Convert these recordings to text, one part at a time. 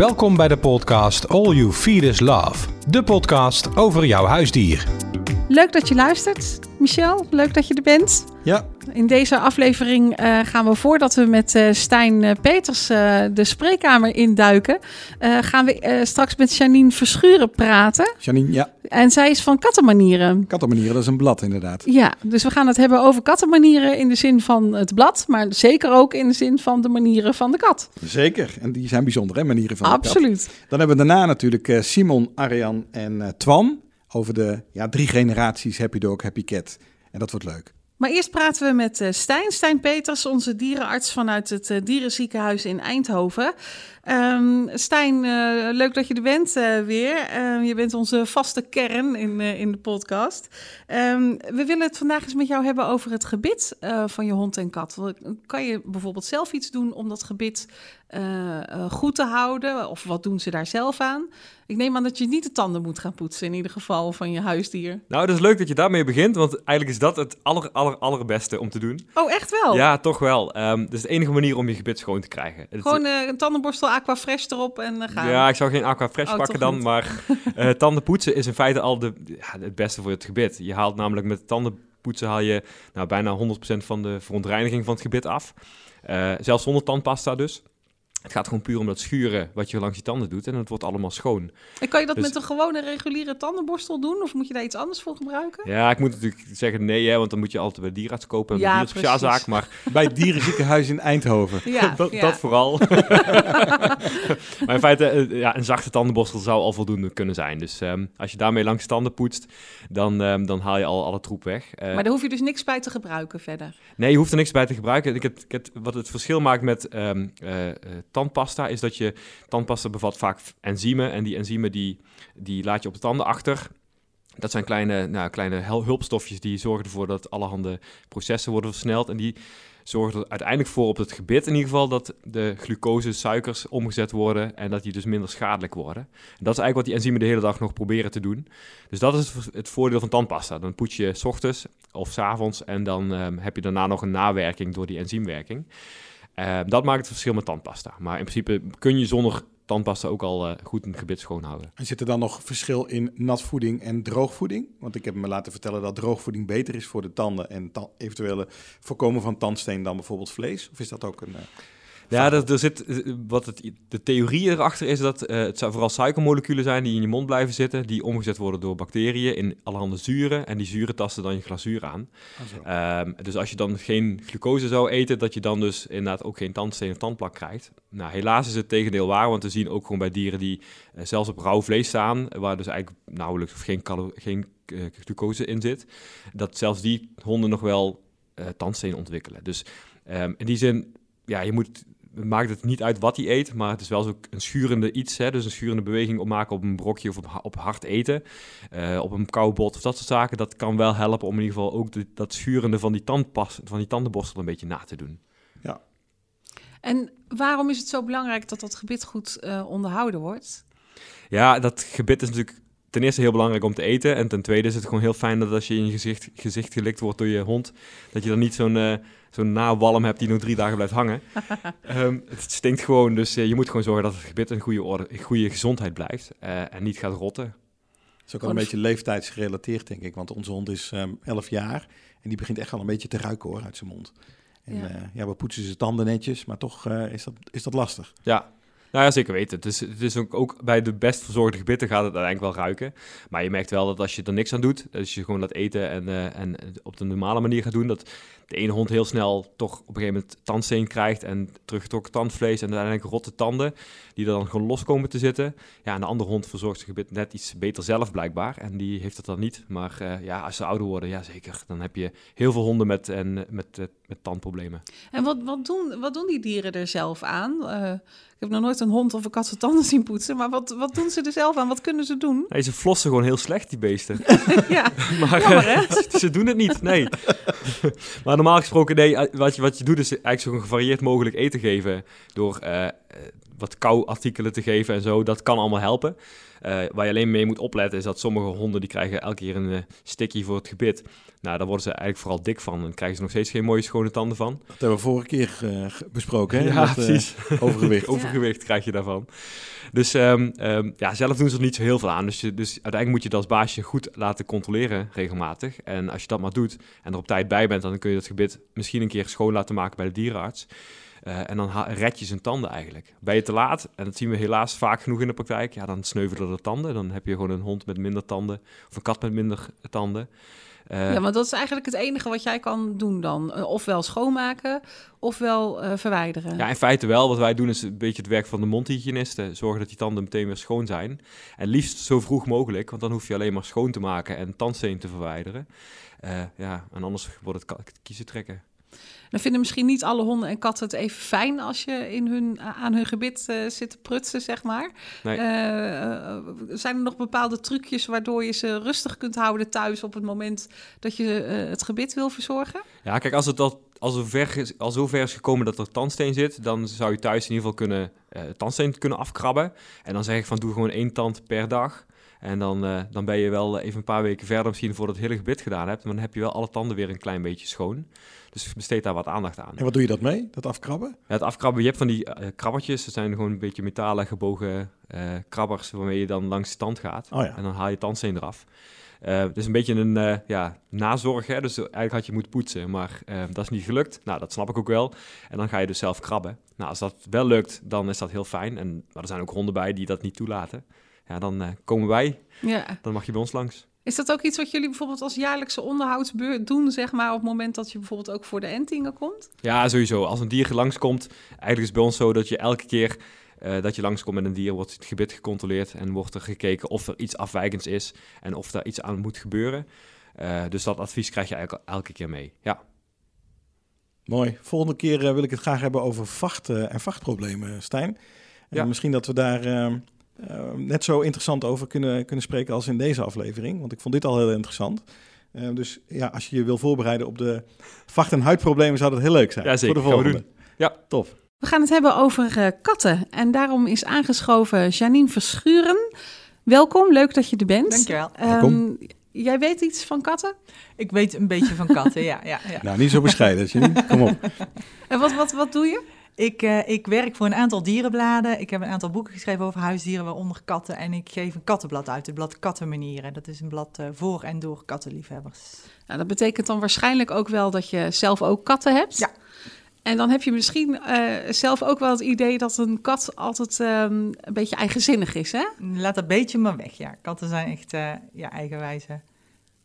Welkom bij de podcast All You Feed Is Love. De podcast over jouw huisdier. Leuk dat je luistert, Michel. Leuk dat je er bent. Ja, In deze aflevering eh, gaan we, voordat we met eh, Stijn eh, Peters eh, de spreekkamer induiken, eh, gaan we eh, straks met Janine Verschuren praten. Janine, ja, En zij is van kattenmanieren. kattenmanieren, dat is een blad inderdaad. Ja, dus we gaan het hebben over kattenmanieren in de zin van het blad, maar zeker ook in de zin van de manieren van de kat. Zeker, en die zijn bijzonder, hè, manieren van de kat. Absoluut. Dan hebben we daarna natuurlijk eh, Simon, Arjan en eh, Twan over de ja, drie generaties Happy Dog, Happy Cat. En dat wordt leuk. Maar eerst praten we met eh, Stijn, Stijn Peters, onze dierenarts vanuit het eh, dierenziekenhuis in Eindhoven. Ehm, Stijn, eh, leuk dat je er bent weer. Ehm, je bent onze vaste kern in, in de podcast. Ehm, we willen het vandaag eens met jou hebben over het gebit van je hond en kat. Kan je bijvoorbeeld zelf iets doen om dat gebit goed te houden? Of wat doen ze daar zelf aan? Ik neem aan dat je niet de tanden moet gaan poetsen, in ieder geval van je huisdier. Nou, het is leuk dat je daarmee begint, want eigenlijk is dat het aller, aller, allerbeste om te doen. Oh, echt wel? Ja, toch wel. Ehm dat is de enige manier om je gebit schoon te krijgen. Gewoon eh, een tandenborstel Aquafresh erop en eh, gaan. ja, ik zou geen Aqua Fresh Oh, pakken dan, niet. maar eh tanden poetsen is in feite al de, ja, het beste voor het gebit. Je haalt namelijk met tandenpoetsen haal je nou, bijna 100% van de verontreiniging van het gebit af. Eh, zelfs zonder tandpasta dus. Het gaat gewoon puur om dat schuren wat je langs je tanden doet en het wordt allemaal schoon. En kan je dat Dus- met een gewone reguliere tandenborstel doen? Of moet je daar iets anders voor gebruiken? Ja, ik moet natuurlijk zeggen nee, hè, want dan moet je altijd bij dierarts kopen en Ja, bij dierspeciaalzaak, precies. maar Bij het dierenziekenhuis in Eindhoven. Ja, dat, ja. dat vooral. maar in feite, eh, ja, een zachte tandenborstel zou al voldoende kunnen zijn. Dus ehm, als je daarmee langs je tanden poetst, dan, ehm, dan haal je al alle troep weg. Eh, Maar daar hoef je dus niks bij te gebruiken verder. Nee, je hoeft er niks bij te gebruiken. Ik heb, ik heb- wat het verschil maakt met ehm, eh, eh, tandpasta, is dat je tandpasta bevat vaak enzymen. En die enzymen die, die laat je op de tanden achter. Dat zijn kleine, nou, kleine hulpstofjes die zorgen ervoor dat allerhande processen worden versneld. En die zorgen er uiteindelijk voor op het gebit in ieder geval dat de glucose, suikers omgezet worden en dat die dus minder schadelijk worden. En dat is eigenlijk wat die enzymen de hele dag nog proberen te doen. Dus dat is het, het voordeel van tandpasta. Dan poets je 's ochtends of 's avonds en dan ehm, heb je daarna nog een nawerking door die enzymwerking. Ehm, dat maakt het verschil met tandpasta. Maar in principe kun je zonder tandpasta ook al eh, goed een gebit schoonhouden. En zit er dan nog verschil in natvoeding en droogvoeding? Want ik heb me laten vertellen dat droogvoeding beter is voor de tanden en eventuele voorkomen van tandsteen dan bijvoorbeeld vlees. Of is dat ook een... eh, Ja, er, er zit, eh, wat het, de theorie erachter is dat eh, het vooral suikermoleculen zijn die in je mond blijven zitten, die omgezet worden door bacteriën in allerhande zuren en die zuren tasten dan je glazuur aan. ah. Ehm, dus als je dan geen glucose zou eten, dat je dan dus inderdaad ook geen tandsteen of tandplak krijgt. Nou, helaas is het tegendeel waar, want we zien ook gewoon bij dieren die eh, zelfs op rauw vlees staan, waar dus eigenlijk nauwelijks of geen, geen glucose in zit, dat zelfs die honden nog wel tandsteen ontwikkelen. Dus ehm, in die zin, ja, je moet, maakt het niet uit wat hij eet, maar het is wel zo een schurende iets, hè, dus een schurende beweging opmaken op een brokje of op, op hard eten, eh, op een koude bot of dat soort zaken. Dat kan wel helpen om in ieder geval ook de- dat schurende van die, tandpas, van die tandenborstel een beetje na te doen. En waarom is het zo belangrijk dat dat gebit goed eh, onderhouden wordt? Ja, dat gebit is natuurlijk ten eerste heel belangrijk om te eten. En ten tweede is het gewoon heel fijn dat als je in je gezicht, gezicht gelikt wordt door je hond, dat je dan niet zo'n eh zo'n nawalm hebt die nog drie dagen blijft hangen. Ehm, het stinkt gewoon, dus eh, je moet gewoon zorgen dat het gebit in goede, orde, in goede gezondheid blijft eh, en niet gaat rotten. Dat is ook wel een beetje leeftijdsgerelateerd, denk ik. Want onze hond is ehm 11 jaar en die begint echt wel een beetje te ruiken hoor, uit zijn mond. En Ja. ja, ja we poetsen zijn tanden netjes, maar toch eh, is, dat, is dat lastig. Ja, nou ja, zeker weten. Het is, het is ook, bij de best verzorgde gebitten gaat het uiteindelijk wel ruiken. Maar je merkt wel dat als je er niks aan doet, als je gewoon laat eten en, eh, en op de normale manier gaat doen, dat de ene hond heel snel toch op een gegeven moment tandsteen krijgt en teruggetrokken tandvlees en uiteindelijk rotte tanden, die er dan gewoon los komen te zitten. Ja, en de andere hond verzorgt zijn gebit net iets beter zelf blijkbaar en die heeft dat dan niet. Maar eh, ja, als ze ouder worden, ja zeker, dan heb je heel veel honden met, en, met, eh, met tandproblemen. En wat, wat, doen, wat doen die dieren er zelf aan? Eh, ik heb nog nooit een hond of een kat zijn tanden zien poetsen, maar wat, wat doen ze er zelf aan? Wat kunnen ze doen? Nee, ze flossen gewoon heel slecht, die beesten. ja, Maar Jammer, ze doen het niet, nee. maar normaal gesproken, nee, eh, wat je, wat je doet is eigenlijk zo gevarieerd mogelijk eten geven door eh, eh, wat kouartikelen te geven en zo. Dat kan allemaal helpen. Uh, waar je alleen mee moet opletten is dat sommige honden die krijgen elke keer een uh, sticky voor het gebit. Nou, daar worden ze eigenlijk vooral dik van en krijgen ze nog steeds geen mooie schone tanden van. Dat hebben we vorige keer uh, besproken, hè? Ja, precies. overgewicht. overgewicht krijg je daarvan. Dus um, um, ja, zelf doen ze er niet zo heel veel aan. Dus, je, dus uiteindelijk moet je dat als baasje goed laten controleren regelmatig. En als je dat maar doet en er op tijd bij bent, dan kun je dat gebit misschien een keer schoon laten maken bij de dierenarts. Uh, en dan red je zijn tanden eigenlijk. Ben je te laat, en dat zien we helaas vaak genoeg in de praktijk, ja, dan sneuvelen de tanden. Dan heb je gewoon een hond met minder tanden of een kat met minder tanden. Uh, ja, maar dat is eigenlijk het enige wat jij kan doen dan. Uh, ofwel schoonmaken, ofwel uh, verwijderen. Ja, in feite wel. Wat wij doen is een beetje het werk van de mondhygiënisten. Zorgen dat die tanden meteen weer schoon zijn. En liefst zo vroeg mogelijk, want dan hoef je alleen maar schoon te maken en tandsteen te verwijderen. ja, en anders wordt het kiezen trekken. Dan vinden misschien niet alle honden en katten het even fijn als je in hun, aan hun gebit uh, zit te prutsen, zeg maar. Nee. Uh, zijn er nog bepaalde trucjes waardoor je ze rustig kunt houden thuis op het moment dat je het gebit wil verzorgen? Ja, kijk, als het al, al, zover is, al zover is gekomen dat er tandsteen zit, dan zou je thuis in ieder geval kunnen, tandsteen kunnen afkrabben. En dan zeg ik van doe gewoon één tand per dag. En dan, uh, dan ben je wel even een paar weken verder misschien voordat het hele gebit gedaan hebt. Maar dan heb je wel alle tanden weer een klein beetje schoon. Dus besteed daar wat aandacht aan. En wat doe je dat mee, dat afkrabben? Ja, het afkrabben, je hebt van die uh, krabbertjes. Dat zijn gewoon een beetje metalen gebogen uh, krabbers waarmee je dan langs de tand gaat. Oh ja. En dan haal je tandsteen eraf. Uh, het is een beetje een uh, ja, nazorg, hè? dus eigenlijk had je moeten poetsen, maar uh, dat is niet gelukt. Nou, dat snap ik ook wel. En dan ga je dus zelf krabben. Nou, als dat wel lukt, dan is dat heel fijn. En, maar er zijn ook honden bij die dat niet toelaten. Ja, dan komen wij. Ja. Dan mag je bij ons langs. Is dat ook iets wat jullie bijvoorbeeld als jaarlijkse onderhoudsbeurt doen, zeg maar, op het moment dat je bijvoorbeeld ook voor de entingen komt? Ja, sowieso. Als een dier langskomt, eigenlijk is het bij ons zo dat je elke keer uh, dat je langskomt met een dier, wordt het gebit gecontroleerd en wordt er gekeken of er iets afwijkends is en of daar iets aan moet gebeuren. Uh, dus dat advies krijg je eigenlijk elke keer mee. Ja. Mooi. Volgende keer uh, wil ik het graag hebben over vachten en vachtproblemen, Stijn. Ja. misschien dat we daar uh, net zo interessant over kunnen, kunnen spreken als in deze aflevering. Want ik vond dit al heel interessant. Uh, dus ja, als je je wil voorbereiden op de vacht- en huidproblemen, zou dat heel leuk zijn. Ja, zeker. Voor de volgende. Gaan we doen. Ja, tof. We gaan het hebben over uh, katten. En daarom is aangeschoven Janine Verschuren. Welkom, leuk dat je er bent. Dankjewel. Um, jij weet iets van katten? Ik weet een beetje van katten, ja, ja, ja. Nou, niet zo bescheiden, Janine. Kom op. En wat, wat, wat doe je? Ik, uh, ik werk voor een aantal dierenbladen. Ik heb een aantal boeken geschreven over huisdieren, waaronder katten. En ik geef een kattenblad uit, het blad Kattenmanieren. Dat is een blad uh, voor en door kattenliefhebbers. Nou, dat betekent dan waarschijnlijk ook wel dat je zelf ook katten hebt. Ja. En dan heb je misschien uh, zelf ook wel het idee dat een kat altijd um, een beetje eigenzinnig is, hè? Laat dat beetje maar weg, ja. Katten zijn echt ja, eigenwijze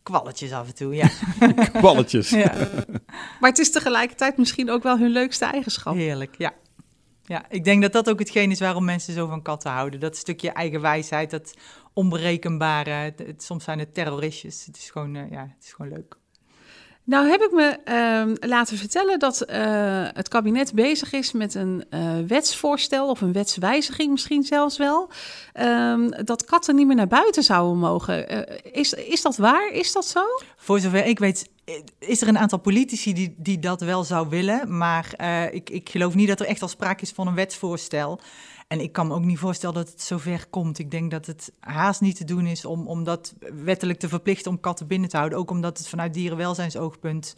kwalletjes af en toe, ja. kwalletjes. ja. Maar het is tegelijkertijd misschien ook wel hun leukste eigenschap. Heerlijk, ja. Ja, ik denk dat dat ook hetgeen is waarom mensen zo van katten houden. Dat stukje eigenwijsheid, dat onberekenbare. Het, het, soms zijn het terroristjes. Het is gewoon, uh, ja, het is gewoon leuk. Nou heb ik me uh, laten vertellen dat uh, het kabinet bezig is met een uh, wetsvoorstel of een wetswijziging misschien zelfs wel. Um, dat katten niet meer naar buiten zouden mogen. is, is dat waar? Is dat zo? Voor zover ik weet is er een aantal politici die, die dat wel zou willen. Maar ik, ik geloof niet dat er echt al sprake is van een wetsvoorstel. En ik kan me ook niet voorstellen dat het zover komt. Ik denk dat het haast niet te doen is om, om dat wettelijk te verplichten om katten binnen te houden. Ook omdat het vanuit dierenwelzijnsoogpunt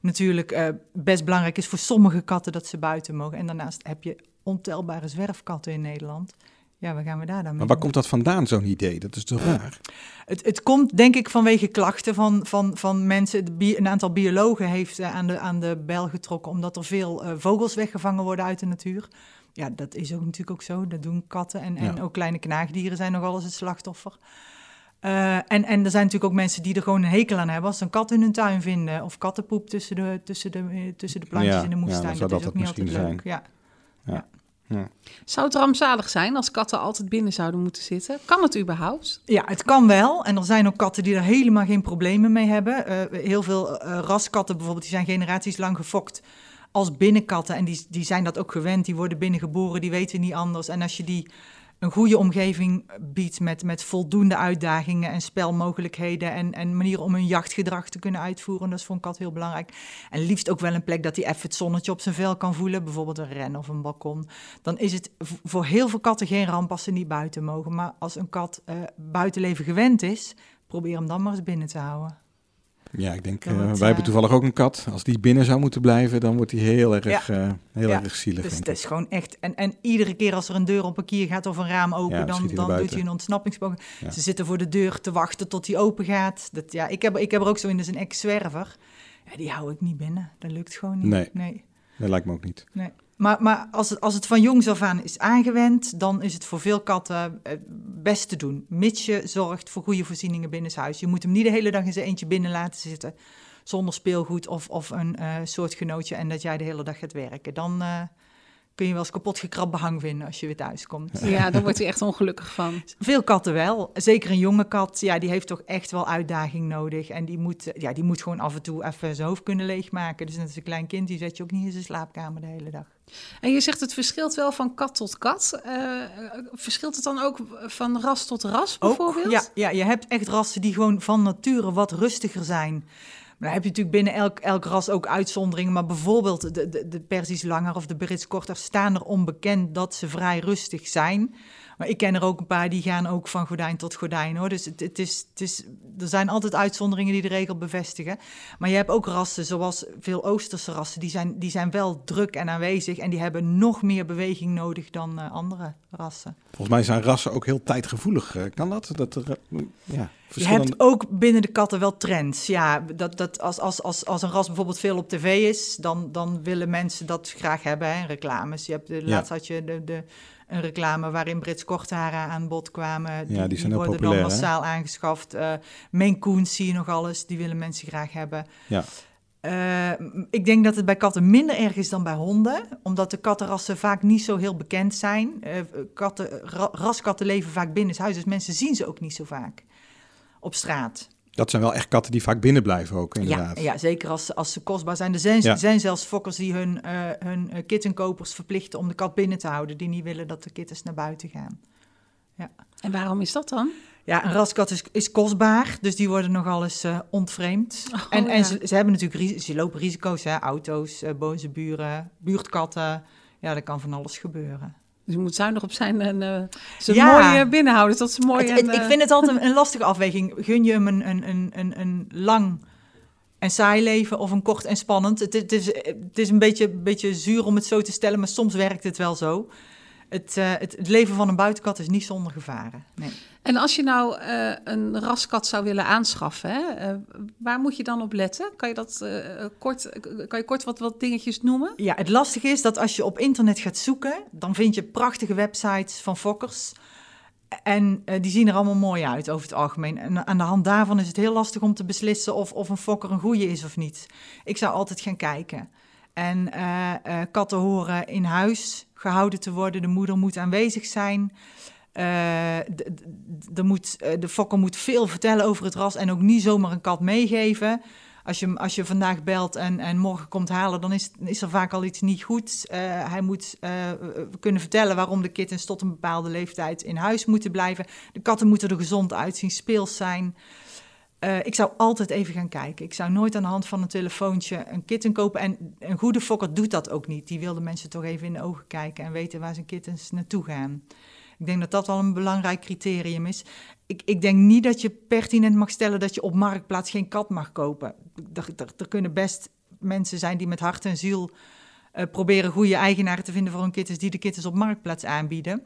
natuurlijk uh, best belangrijk is voor sommige katten dat ze buiten mogen. En daarnaast heb je ontelbare zwerfkatten in Nederland. Ja, waar gaan we daar dan mee? Maar waar komt dat vandaan, zo'n idee? Dat is toch raar? Het, het komt denk ik vanwege klachten van, van, van mensen. Een aantal biologen heeft aan de, aan de bel getrokken omdat er veel uh, vogels weggevangen worden uit de natuur ja, dat is ook natuurlijk ook zo. Dat doen katten en, en ook kleine knaagdieren zijn nogal eens het slachtoffer. Uh, en, en er zijn natuurlijk ook mensen die er gewoon een hekel aan hebben als ze een kat in hun tuin vinden. Of kattenpoep tussen de, tussen de, tussen de plantjes ja, in de moestuin. Ja, dat, is ook niet altijd zijn. leuk. Ja. Ja. Ja. Zou het rampzalig zijn als katten altijd binnen zouden moeten zitten? Kan het überhaupt? Ja, het kan wel. En er zijn ook katten die er helemaal geen problemen mee hebben. Uh, heel veel uh, raskatten bijvoorbeeld, die zijn generaties lang gefokt als binnenkatten. En die, die zijn dat ook gewend. Die worden binnengeboren, die weten niet anders. En als je die een goede omgeving biedt met, met voldoende uitdagingen en spelmogelijkheden en, en manieren om hun jachtgedrag te kunnen uitvoeren. Dat is voor een kat heel belangrijk. En liefst ook wel een plek dat hij even het zonnetje op zijn vel kan voelen, bijvoorbeeld een ren of een balkon. Dan is het voor heel veel katten geen ramp als ze niet buiten mogen. Maar als een kat uh, buitenleven gewend is, probeer hem dan maar eens binnen te houden. Ja, ik denk, uh, wij hebben eh, toevallig ook een kat. Als die binnen zou moeten blijven, dan wordt hij heel erg, ja. uh, heel ja. erg zielig. Dus het is gewoon echt. En, en iedere keer als er een deur op een kier gaat of een raam open, ja, dan, dan doet hij een ontsnappingspoging. Ze zitten voor de deur te wachten tot die open gaat. Dat, ja, ik, heb, ik heb er ook zo in, dus een ex-zwerver. Ja, die hou ik niet binnen. Dat lukt gewoon niet. Nee, nee. dat lijkt me ook niet. Nee. Maar, maar als, het, als het van jongs af aan is aangewend, dan is het voor veel katten het best te doen. Mits je zorgt voor goede voorzieningen binnen huis. Je moet hem niet de hele dag in zijn eentje binnen laten zitten. Zonder speelgoed of, of een uh, soortgenootje en dat jij de hele dag gaat werken. Dan, uh, kun je wel eens kapot gekrabd behang vinden als je weer thuis komt. Ja, daar wordt hij echt ongelukkig van. Veel katten wel. Zeker een jonge kat, ja, die heeft toch echt wel uitdaging nodig. En die moet, ja, die moet gewoon af en toe even zijn hoofd kunnen leegmaken. Dus net als een klein kind, die zet je ook niet in zijn slaapkamer de hele dag. En je zegt het verschilt wel van kat tot kat. Uh, verschilt het dan ook van ras tot ras bijvoorbeeld? Ook, ja, ja, je hebt echt rassen die gewoon van nature wat rustiger zijn. Maar dan heb je natuurlijk binnen elk, elk ras ook uitzonderingen. Maar bijvoorbeeld de, de, de Persisch langer of de Brits korter staan er onbekend dat ze vrij rustig zijn. Maar ik ken er ook een paar die gaan ook van gordijn tot gordijn hoor. Dus het, het, is, het is, er zijn altijd uitzonderingen die de regel bevestigen. Maar je hebt ook rassen, zoals veel Oosterse rassen, die zijn, die zijn wel druk en aanwezig. En die hebben nog meer beweging nodig dan uh, andere rassen. Volgens mij zijn rassen ook heel tijdgevoelig. Uh, kan dat? dat er, uh, je hebt ook binnen de katten wel trends. Ja, dat, dat als, als, als, als een ras bijvoorbeeld veel op tv is, dan, dan willen mensen dat graag hebben. Hè? Reclames. Je hebt de, ja. laatst had je de, de een reclame waarin Brits kortharen aan bod kwamen. Die, ja, die, zijn worden populair, dan massaal hè? aangeschaft. Uh, Maine Coons zie je nog alles, die willen mensen graag hebben. Ja. Uh, ik denk dat het bij katten minder erg is dan bij honden, omdat de kattenrassen vaak niet zo heel bekend zijn. Uh, katten, ra raskatten leven vaak binnen huis, dus mensen zien ze ook niet zo vaak op straat. Dat zijn wel echt katten die vaak binnen blijven ook, inderdaad. Ja, ja zeker als, als ze kostbaar zijn. Er zijn, ja. zijn zelfs fokkers die hun, uh, hun kittenkopers verplichten om de kat binnen te houden. Die niet willen dat de kittens naar buiten gaan. Ja. En waarom is dat dan? Ja, een raskat is, is kostbaar, dus die worden nogal eens uh, ontvreemd. Oh, en ja. en ze, ze, hebben natuurlijk ze lopen risico's, hè? auto's, uh, boze buren, buurtkatten. Ja, er kan van alles gebeuren. Dus je moet zuinig op zijn en uh, ze ja. mooi uh, binnenhouden. Dat ze mooi het, en. Ik vind het altijd een lastige afweging. Gun je hem een, een, een, een lang en saai leven of een kort en spannend? Het, het, is, het is een beetje, beetje zuur om het zo te stellen, maar soms werkt het wel zo. Het, het, het leven van een buitenkat is niet zonder gevaren. Nee. En als je nou uh, een raskat zou willen aanschaffen, hè, uh, waar moet je dan op letten? Kan je, dat, kort, kan je kort wat, wat dingetjes noemen? Ja, het lastige is dat als je op internet gaat zoeken, dan vind je prachtige websites van fokkers. En die zien er allemaal mooi uit over het algemeen. En aan de hand daarvan is het heel lastig om te beslissen of, of een fokker een goede is of niet. Ik zou altijd gaan kijken. En katten horen in huis gehouden te worden. De moeder moet aanwezig zijn. De, de, moet, de fokker moet veel vertellen over het ras en ook niet zomaar een kat meegeven. Als je, als je vandaag belt en, en morgen komt halen, dan is, is er vaak al iets niet goed. Hij moet kunnen vertellen waarom de kittens tot een bepaalde leeftijd in huis moeten blijven. De katten moeten er gezond uitzien, speels zijn. Uh, ik zou altijd even gaan kijken. Ik zou nooit aan de hand van een telefoontje een kitten kopen. En een goede fokker doet dat ook niet. Die wil de mensen toch even in de ogen kijken en weten waar zijn kittens naartoe gaan. Ik denk dat dat wel een belangrijk criterium is. Ik, ik denk niet dat je pertinent mag stellen dat je op marktplaats geen kat mag kopen. Er, er, kunnen best mensen zijn die met hart en ziel uh, proberen goede eigenaren te vinden voor hun kittens die de kittens op marktplaats aanbieden.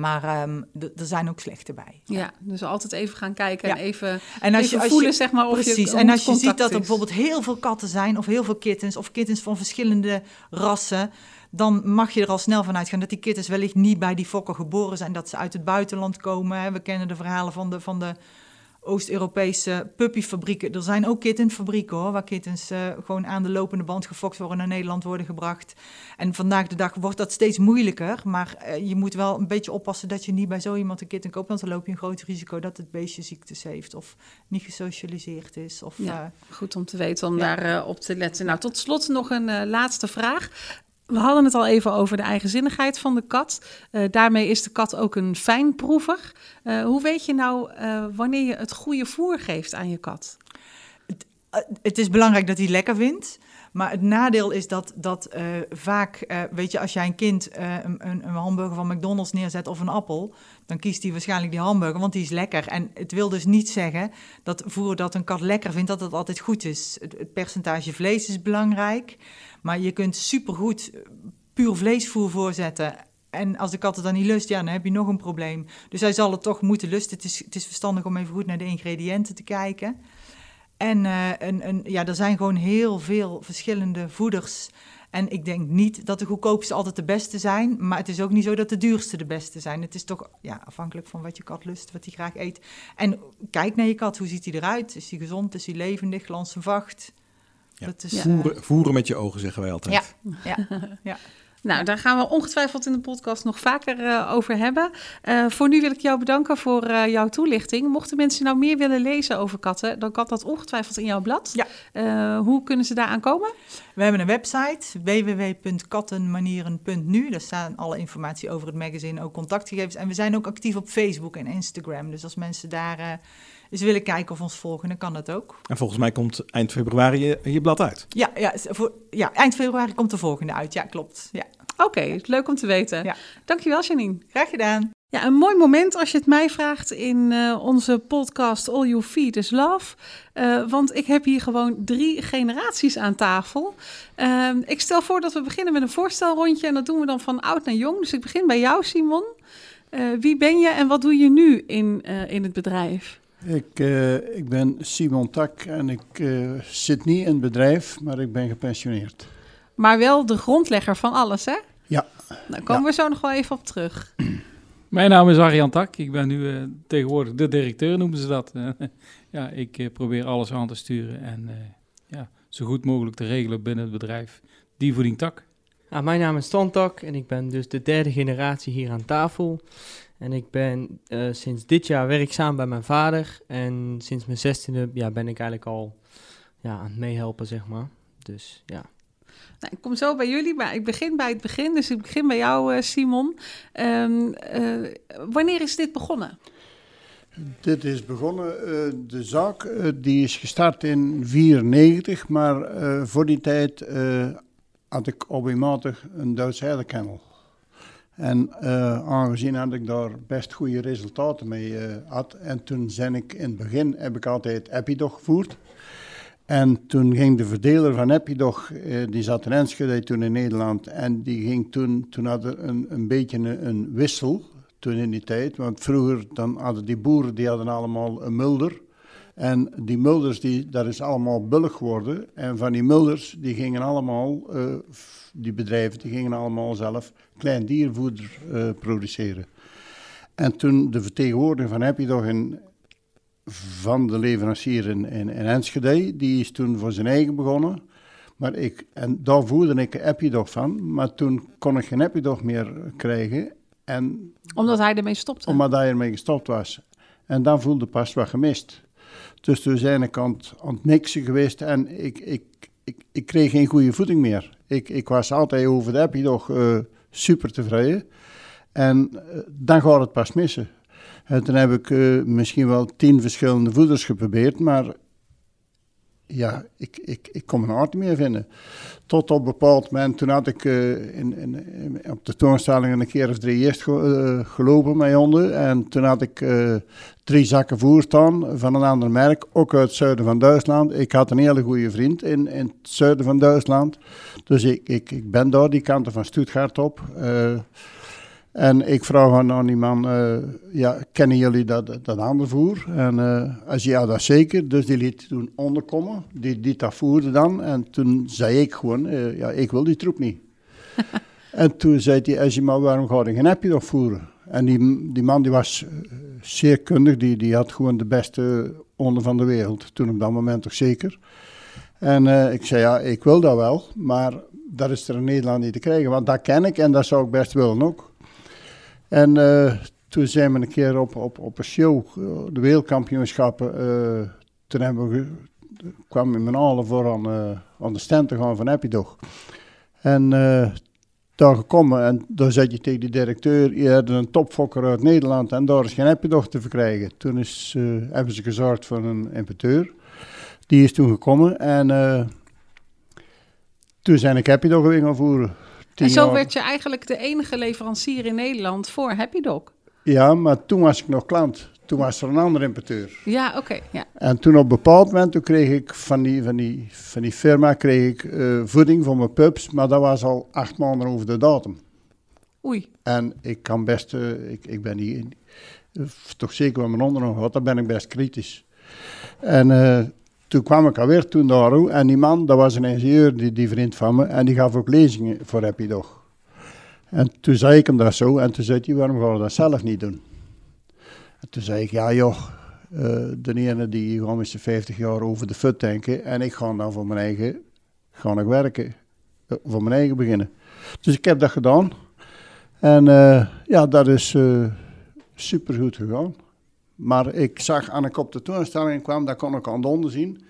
Maar um, er zijn ook slechte bij. Ja. ja, dus altijd even gaan kijken ja. en even, en als even je, voelen, je, zeg maar, of precies. je En als je ziet dat er bijvoorbeeld heel veel katten zijn... of heel veel kittens, of kittens van verschillende rassen dan mag je er al snel van uitgaan dat die kittens wellicht niet bij die fokken geboren zijn, dat ze uit het buitenland komen. We kennen de verhalen van de, van de Oost-Europese puppyfabrieken. Er zijn ook kittenfabrieken hoor, waar kittens uh, gewoon aan de lopende band gefokt worden naar Nederland worden gebracht. En vandaag de dag wordt dat steeds moeilijker, maar uh, je moet wel een beetje oppassen dat je niet bij zo iemand een kitten koopt, want dan loop je een groot risico dat het beestje ziektes heeft of niet gesocialiseerd is. Of, ja, uh, goed om te weten om ja. daar op te letten. Nou, tot slot nog een laatste vraag. We hadden het al even over de eigenzinnigheid van de kat. Uh, daarmee is de kat ook een fijnproever. Uh, hoe weet je nou uh, wanneer je het goede voer geeft aan je kat? Het, het is belangrijk dat hij lekker vindt. Maar het nadeel is dat, dat vaak, weet je, als jij een kind een, een, hamburger van McDonald's neerzet of een appel, dan kiest hij waarschijnlijk die hamburger, want die is lekker. En het wil dus niet zeggen dat voer dat een kat lekker vindt, dat het altijd goed is. Het percentage vlees is belangrijk, maar je kunt supergoed puur vleesvoer voorzetten. En als de kat het dan niet lust, ja, dan heb je nog een probleem. Dus hij zal het toch moeten lusten. Het is, het is verstandig om even goed naar de ingrediënten te kijken. En, uh, en, en, ja, er zijn gewoon heel veel verschillende voeders. En ik denk niet dat de goedkoopste altijd de beste zijn. Maar het is ook niet zo dat de duurste de beste zijn. Het is toch ja, afhankelijk van wat je kat lust, wat hij graag eet. En kijk naar je kat. Hoe ziet hij eruit? Is hij gezond? Is hij levendig? Glans en vacht? Ja. Dat is, voeren, voeren, met je ogen, zeggen wij altijd. Ja, ja, ja. Nou, daar gaan we ongetwijfeld in de podcast nog vaker uh, over hebben. Uh, voor nu wil ik jou bedanken voor uh, jouw toelichting. Mochten mensen nou meer willen lezen over katten, dan kan dat ongetwijfeld in jouw blad. Ja. hoe kunnen ze daaraan komen? We hebben een website www.kattenmanieren.nu. Daar staan alle informatie over het magazine, ook contactgegevens. En we zijn ook actief op Facebook en Instagram. Dus als mensen daar eens willen kijken of ons volgen, dan kan dat ook. En volgens mij komt eind februari je, je blad uit. Ja, ja, voor, ja, eind februari komt de volgende uit. Ja, klopt. Ja. Oké, okay, leuk om te weten. Ja. Dankjewel, Janine. Graag gedaan. Ja, een mooi moment als je het mij vraagt in uh, onze podcast All You Feed is Love. Uh, want ik heb hier gewoon drie generaties aan tafel. Uh, ik stel voor dat we beginnen met een voorstelrondje. En dat doen we dan van oud naar jong. Dus ik begin bij jou, Simon. Uh, wie ben je en wat doe je nu in, in het bedrijf? Ik, uh, ik ben Simon Tak en ik uh, zit niet in het bedrijf, maar ik ben gepensioneerd. Maar wel de grondlegger van alles, hè? Ja. Daar komen ja. we zo nog wel even op terug. Mijn naam is Arjan Tak. Ik ben nu uh, tegenwoordig de directeur, noemen ze dat. ja, ik probeer alles aan te sturen en ja, zo goed mogelijk te regelen binnen het bedrijf. Die voeding Tak. Nou, mijn naam is Ton Tak en ik ben dus de derde generatie hier aan tafel. En ik ben uh, sinds dit jaar werkzaam bij mijn vader. En sinds mijn zestiende ja, ben ik eigenlijk al ja, aan het meehelpen, zeg maar. Dus ja. Nou, ik kom zo bij jullie, maar ik begin bij het begin. Dus ik begin bij jou, uh, Simon. Um, uh, wanneer is dit begonnen? Dit is begonnen, uh, de zaak uh, die is gestart in 94, maar uh, voor die tijd had ik hobbymatig een Duits heidenkennel. En uh, aangezien dat ik daar best goede resultaten mee uh, had. En toen zijn ik in het begin, heb ik altijd Epidog gevoerd. En toen ging de verdeler van Epidog, uh, die zat in Enschede toen in Nederland. En die ging toen, toen hadden een, een beetje een, een, wissel, toen in die tijd. Want vroeger dan hadden die boeren, die hadden allemaal een mulder. En die mulders, die, dat is allemaal bullig geworden. En van die mulders, die gingen allemaal, uh, die bedrijven, die gingen allemaal zelf klein diervoeder uh, produceren. En toen de vertegenwoordiger van Epidog in, van de leverancier in, in, in Enschede, die is toen voor zijn eigen begonnen. Maar ik, en daar voerde ik Epidog van, maar toen kon ik geen Epidog meer krijgen. En, omdat hij ermee stopte? Omdat hij ermee gestopt was. En dan voelde pas wat gemist. Dus toen zijn ik aan het, aan het geweest en ik, ik, ik, ik kreeg geen goede voeding meer. Ik, ik was altijd over de Epidog uh, super tevreden. En uh, dan gaat het pas missen. En toen heb ik uh, misschien wel tien verschillende voeders geprobeerd, maar ja, ik, ik, ik kon mijn hart niet meer vinden. Tot op een bepaald moment, toen had ik uh, in, in, op de toonstelling een keer of drie eerst ge, uh, gelopen met honden. En toen had ik uh, drie zakken voer staan van een ander merk, ook uit het zuiden van Duitsland. Ik had een hele goede vriend in, in het zuiden van Duitsland. Dus ik, ik, ik ben daar die kanten van Stuttgart op. En ik vraag aan, aan die man, uh, ja, kennen jullie dat, dat andere voer? En uh, hij zei, ja, dat zeker. Dus die liet toen onderkomen, die, die dat voerde dan. En toen zei ik gewoon, uh, ja, ik wil die troep niet. en toen zei hij, hij zei, maar waarom ga je geen appje nog voeren? En die, die man die was zeer kundig, die, die had gewoon de beste honden van de wereld. Toen op dat moment toch zeker. En ik zei, ja, ik wil dat wel, maar dat is er in Nederland niet te krijgen. Want dat ken ik en dat zou ik best willen ook. En uh, toen zijn we een keer op, op, op een show, de wereldkampioenschappen, uh, toen hebben we, kwam in mijn halen voor aan, aan de stand te gaan van Epidog. En daar gekomen en daar zet je tegen die directeur, je hebt een topfokker uit Nederland en daar is geen Happy te verkrijgen. Toen is, eh, hebben ze gezorgd voor een importeur. Die is toen gekomen en toen zijn ik Happy Dog weer gaan voeren. En zo werd je eigenlijk de enige leverancier in Nederland voor Happy Dog. Ja, maar toen was ik nog klant. Toen was er een andere importeur. Ja, oké. ja. En toen op een bepaald moment toen kreeg ik van die, van die, van die firma kreeg ik, uh, voeding voor mijn pups, maar dat was al acht maanden over de datum. Oei. En ik kan best, uh, ik, ik ben die, uh, toch zeker met mijn onder nog gehad, daar ben ik best kritisch. En toen kwam ik alweer toen daar en die man, dat was een ingenieur, die, die vriend van me, en die gaf ook lezingen voor Happy Dog. En toen zei ik hem dat zo, en toen zei hij, waarom gaan we dat zelf niet doen? En toen zei ik, ja joh, uh, de ene die gewoon met zijn 50 jaar over de fut denken, en ik ga dan voor mijn eigen, ga ik werken, uh, voor mijn eigen beginnen. Dus ik heb dat gedaan. En uh, ja, dat is super goed gegaan. Maar ik zag aan ik op de toonstelling kwam, dat kon ik aan de onder zien,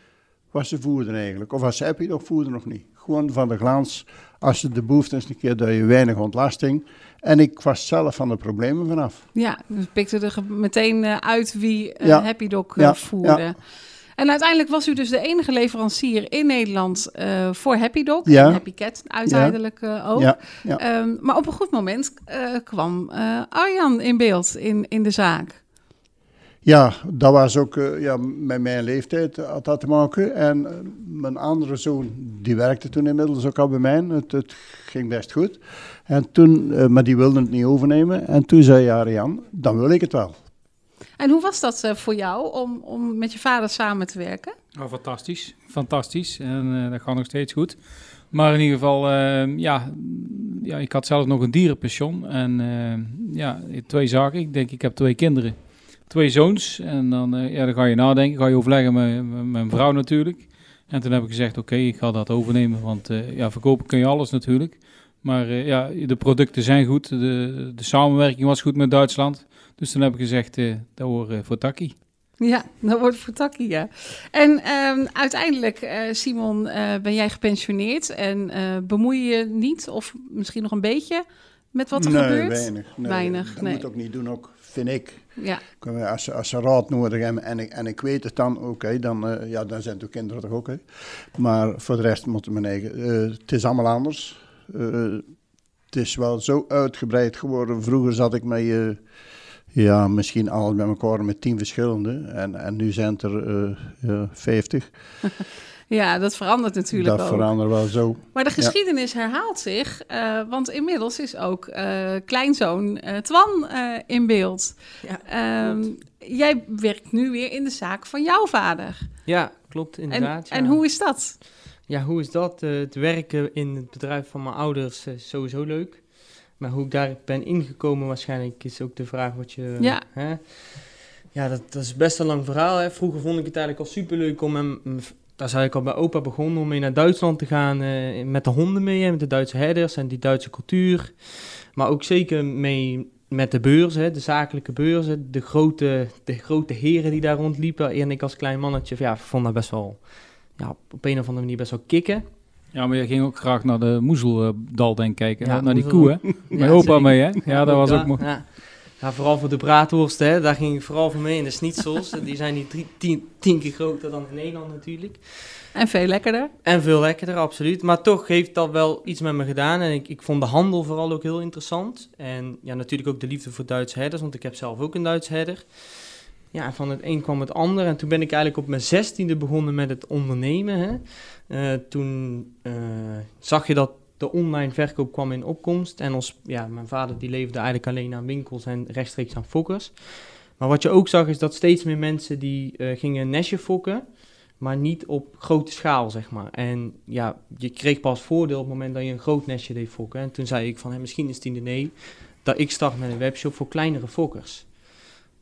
was ze voerden eigenlijk. Of als ze heb je nog voerden nog niet. Gewoon van de glans, als je de behoefte is een keer dat je weinig ontlasting. En ik was zelf van de problemen vanaf. Ja, dus pikte er meteen eh, uit wie uh, ja. Happy Dog ja. voerde. Ja. En uiteindelijk was u dus de enige leverancier in Nederland uh, voor Happy Dog. Ja. En Happy Cat uiteindelijk uh, ook. Ja. Um, maar op een goed moment uh, kwam Arjan in beeld in, in de zaak. Ja, dat was ook uh, ja, met mijn leeftijd had dat te maken. En uh, mijn andere zoon, die werkte toen inmiddels ook al bij mij. Het, het ging best goed. En toen, uh, maar die wilde het niet overnemen. En toen zei Ariane, dan wil ik het wel. En hoe was dat voor jou om, om met je vader samen te werken? Oh, fantastisch, fantastisch. En dat gaat nog steeds goed. Maar in ieder geval, ja, ja, ik had zelf nog een dierenpension. En ja, twee zaken. Ik denk, ik heb twee kinderen twee zoons. En dan, uh, ja, dan ga je nadenken, ga je overleggen met, met mijn vrouw natuurlijk. En toen heb ik gezegd, oké, ik ga dat overnemen, want uh, ja, verkopen kun je alles natuurlijk. Maar uh, ja, de producten zijn goed, de, de samenwerking was goed met Duitsland. Dus toen heb ik gezegd, dat wordt voor Taki. Ja, dat wordt voor Taki, ja. En um, uiteindelijk, Simon, ben jij gepensioneerd en bemoei je niet, of misschien nog een beetje, met wat er nee, gebeurt? Weinig. Nee, weinig. Dat nee. moet ook niet doen, ook, vind ik. Ja. Als, ze, als ze raad nodig hebben en ik, en ik weet het dan, oké, okay, dan, uh, ja, dan zijn de kinderen toch ook. Hè. Maar voor de rest moet mijn eigen. Uh, het is allemaal anders. Uh, het is wel zo uitgebreid geworden. Vroeger zat ik met, ja, misschien alles met elkaar met tien verschillende. En, en nu zijn het er vijftig. Ja, dat verandert natuurlijk dat ook. Dat verandert wel zo. Maar de geschiedenis ja. herhaalt zich, uh, want inmiddels is ook uh, kleinzoon uh, Twan in beeld. Ja, um, jij werkt nu weer in de zaak van jouw vader. Ja, klopt, inderdaad. En, ja. en hoe is dat? Ja, hoe is dat? het werken in het bedrijf van mijn ouders is sowieso leuk. Maar hoe ik daar ben ingekomen waarschijnlijk is ook de vraag wat je... Ja. Hè? Ja, dat, dat, is best een lang verhaal. Hè. Vroeger vond ik het eigenlijk al superleuk om hem daar zou ik al bij opa begonnen om mee naar Duitsland te gaan. Uh, met de honden mee, met de Duitse herders en die Duitse cultuur. Maar ook zeker mee met de beurs, hè, de zakelijke beurzen. De grote, de grote heren die daar rondliepen. En ik als klein mannetje ja, vond dat best wel ja, op een of andere manier best wel kicken. Ja, maar je ging ook graag naar de Moezeldal denk kijken. Ja, naar die koe, hè? Met ja, opa zeker. mee, hè? Ja, dat was ja, ook mooi. Ja. Ja, vooral voor de braadworst, hè, daar ging ik vooral voor mee. En de schnitzels, die zijn die drie, tien, tien keer groter dan in Nederland natuurlijk. En veel lekkerder. En veel lekkerder, absoluut. Maar toch heeft dat wel iets met me gedaan. En ik, ik vond de handel vooral ook heel interessant. En ja, natuurlijk ook de liefde voor Duitse herders, want ik heb zelf ook een Duitse herder. Ja, van het een kwam het ander. En toen ben ik eigenlijk op mijn zestiende begonnen met het ondernemen. Hè. Uh, toen uh, zag je dat de online verkoop kwam in opkomst. En ons, ja, mijn vader die leefde eigenlijk alleen aan winkels en rechtstreeks aan fokkers. Maar wat je ook zag is dat steeds meer mensen die uh, gingen nestje fokken, maar niet op grote schaal, zeg maar. En ja, je kreeg pas voordeel op het moment dat je een groot nestje deed fokken. En toen zei ik van, misschien is het in de nee dat ik start met een webshop voor kleinere fokkers.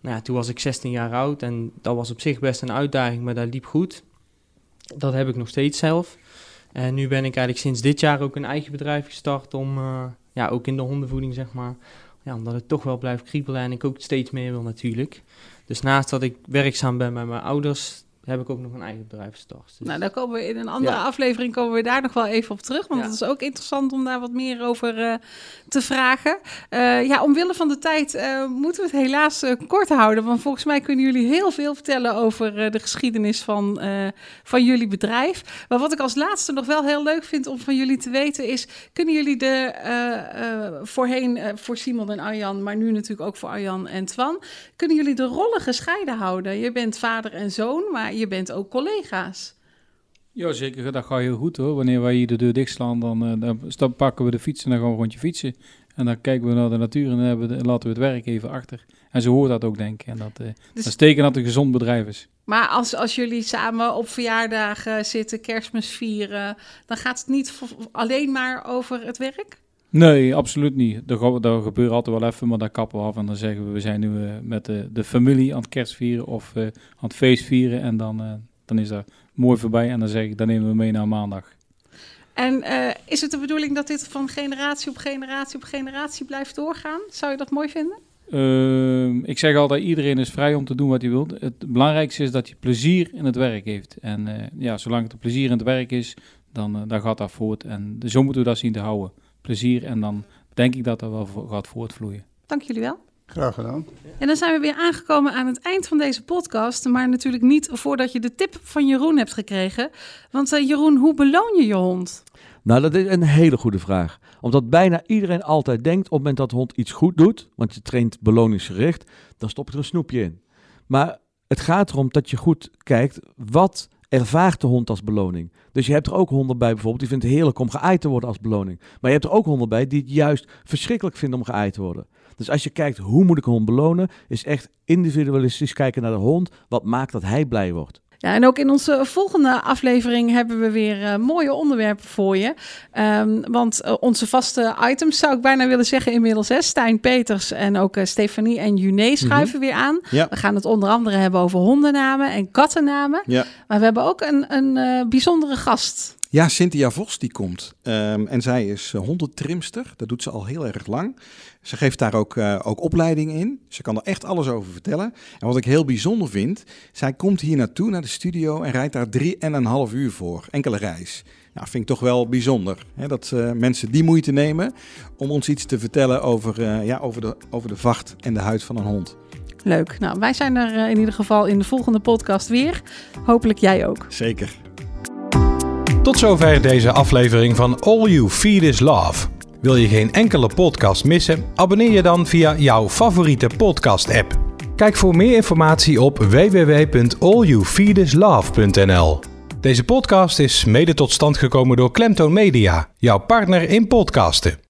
Nou ja, toen was ik 16 jaar oud en dat was op zich best een uitdaging, maar dat liep goed. Dat heb ik nog steeds zelf. En nu ben ik eigenlijk sinds dit jaar ook een eigen bedrijf gestart om, uh, ja, ook in de hondenvoeding zeg maar, ja, omdat het toch wel blijft kriebelen en ik ook steeds meer wil natuurlijk. Dus naast dat ik werkzaam ben bij mijn ouders, heb ik ook nog een eigen bedrijf gestart. Dus Nou, daar komen we in een andere Ja. aflevering komen we daar nog wel even op terug. Want Ja. het is ook interessant om daar wat meer over eh, te vragen. Eh, ja, omwille van de tijd eh, moeten we het helaas kort houden. Want volgens mij kunnen jullie heel veel vertellen over de geschiedenis van, van jullie bedrijf. Maar wat ik als laatste nog wel heel leuk vind om van jullie te weten is... kunnen jullie de voorheen voor Simon en Arjan, maar nu natuurlijk ook voor Arjan en Twan... kunnen jullie de rollen gescheiden houden? Je bent vader en zoon, maar je bent ook collega's. Ja, zeker. Dat gaat heel goed hoor. Wanneer wij hier de deur dichtslaan, dan, eh, dan, dan pakken we de fiets en dan gaan we rondje fietsen. En dan kijken we naar de natuur en dan hebben we laten we het werk even achter. En zo hoort dat ook, denk ik. En dat, eh Dus- dat is teken dat het een gezond bedrijf is. Maar als, als jullie samen op verjaardagen zitten, kerstmis vieren, dan gaat het niet alleen maar over het werk? Nee, absoluut niet. Er, er gebeurt altijd wel even, maar dan kappen we af en dan zeggen we... we zijn nu eh, met de, de familie aan het kerst vieren of eh, aan het feest vieren. En dan, eh, dan is dat mooi voorbij en dan zeg ik, dan nemen we mee naar maandag. En eh, is het de bedoeling dat dit van generatie op generatie op generatie blijft doorgaan? Zou je dat mooi vinden? Ehm, ik zeg altijd, iedereen is vrij om te doen wat hij wil. Het belangrijkste is dat hij plezier in het werk heeft. En eh, ja, zolang het plezier in het werk is, dan, eh, dan gaat dat voort. En zo moeten we dat zien te houden. Plezier en dan denk ik dat dat wel gaat voortvloeien. Dank jullie wel. Graag gedaan. En dan zijn we weer aangekomen aan het eind van deze podcast. Maar natuurlijk niet voordat je de tip van Jeroen hebt gekregen. Want eh, Jeroen, hoe beloon je je hond? Nou, dat is een hele goede vraag. Omdat bijna iedereen altijd denkt op het moment dat de hond iets goed doet, want je traint beloningsgericht, dan stop je er een snoepje in. Maar het gaat erom dat je goed kijkt, wat ervaart de hond als beloning? Dus je hebt er ook honden bij bijvoorbeeld, die vindt het heerlijk om geaaid te worden als beloning. Maar je hebt er ook honden bij die het juist verschrikkelijk vinden om geaaid te worden. Dus als je kijkt, hoe moet ik een hond belonen, is echt individualistisch kijken naar de hond. Wat maakt dat hij blij wordt? Ja, en ook in onze volgende aflevering hebben we weer eh, mooie onderwerpen voor je. Ehm, want eh, onze vaste items zou ik bijna willen zeggen inmiddels. Hè? Stijn Peters en ook eh, Stefanie en Juné schuiven weer aan. Ja. We gaan het onder andere hebben over hondennamen en kattennamen. Ja. Maar we hebben ook een, een bijzondere gast. Ja, Cynthia Vos die komt. Ehm, en zij is uh, hondentrimster. Dat doet ze al heel erg lang. Ze geeft daar ook, uh, ook opleiding in. Ze kan er echt alles over vertellen. En wat ik heel bijzonder vind, zij komt hier naartoe, naar de studio, en rijdt daar drie en een half uur voor. Enkele reis. Nou, vind ik toch wel bijzonder. Hè, dat uh, mensen die moeite nemen om ons iets te vertellen over, uh, ja, over, de, over de vacht en de huid van een hond. Leuk. Nou, wij zijn er in ieder geval in de volgende podcast weer. Hopelijk jij ook. Zeker. Tot zover deze aflevering van All You Feed Is Love. Wil je geen enkele podcast missen? Abonneer je dan via jouw favoriete podcast-app. Kijk voor meer informatie op www.allyouFeedislove.nl. Deze podcast is mede tot stand gekomen door Klemtoon Media, jouw partner in podcasten.